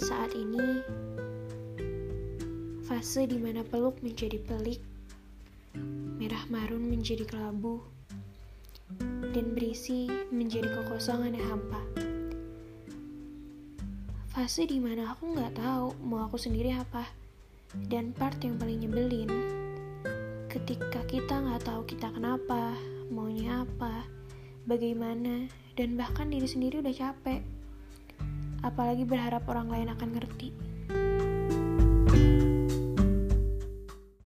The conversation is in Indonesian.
Saat ini, fase di mana peluk menjadi pelik, merah marun menjadi kelabu, dan berisi menjadi kekosongan yang hampa. Fase di mana aku nggak tahu mau aku sendiri apa, dan part yang paling nyebelin ketika kita nggak tahu kita kenapa, maunya apa, bagaimana, dan bahkan diri sendiri udah capek apalagi berharap orang lain akan ngerti.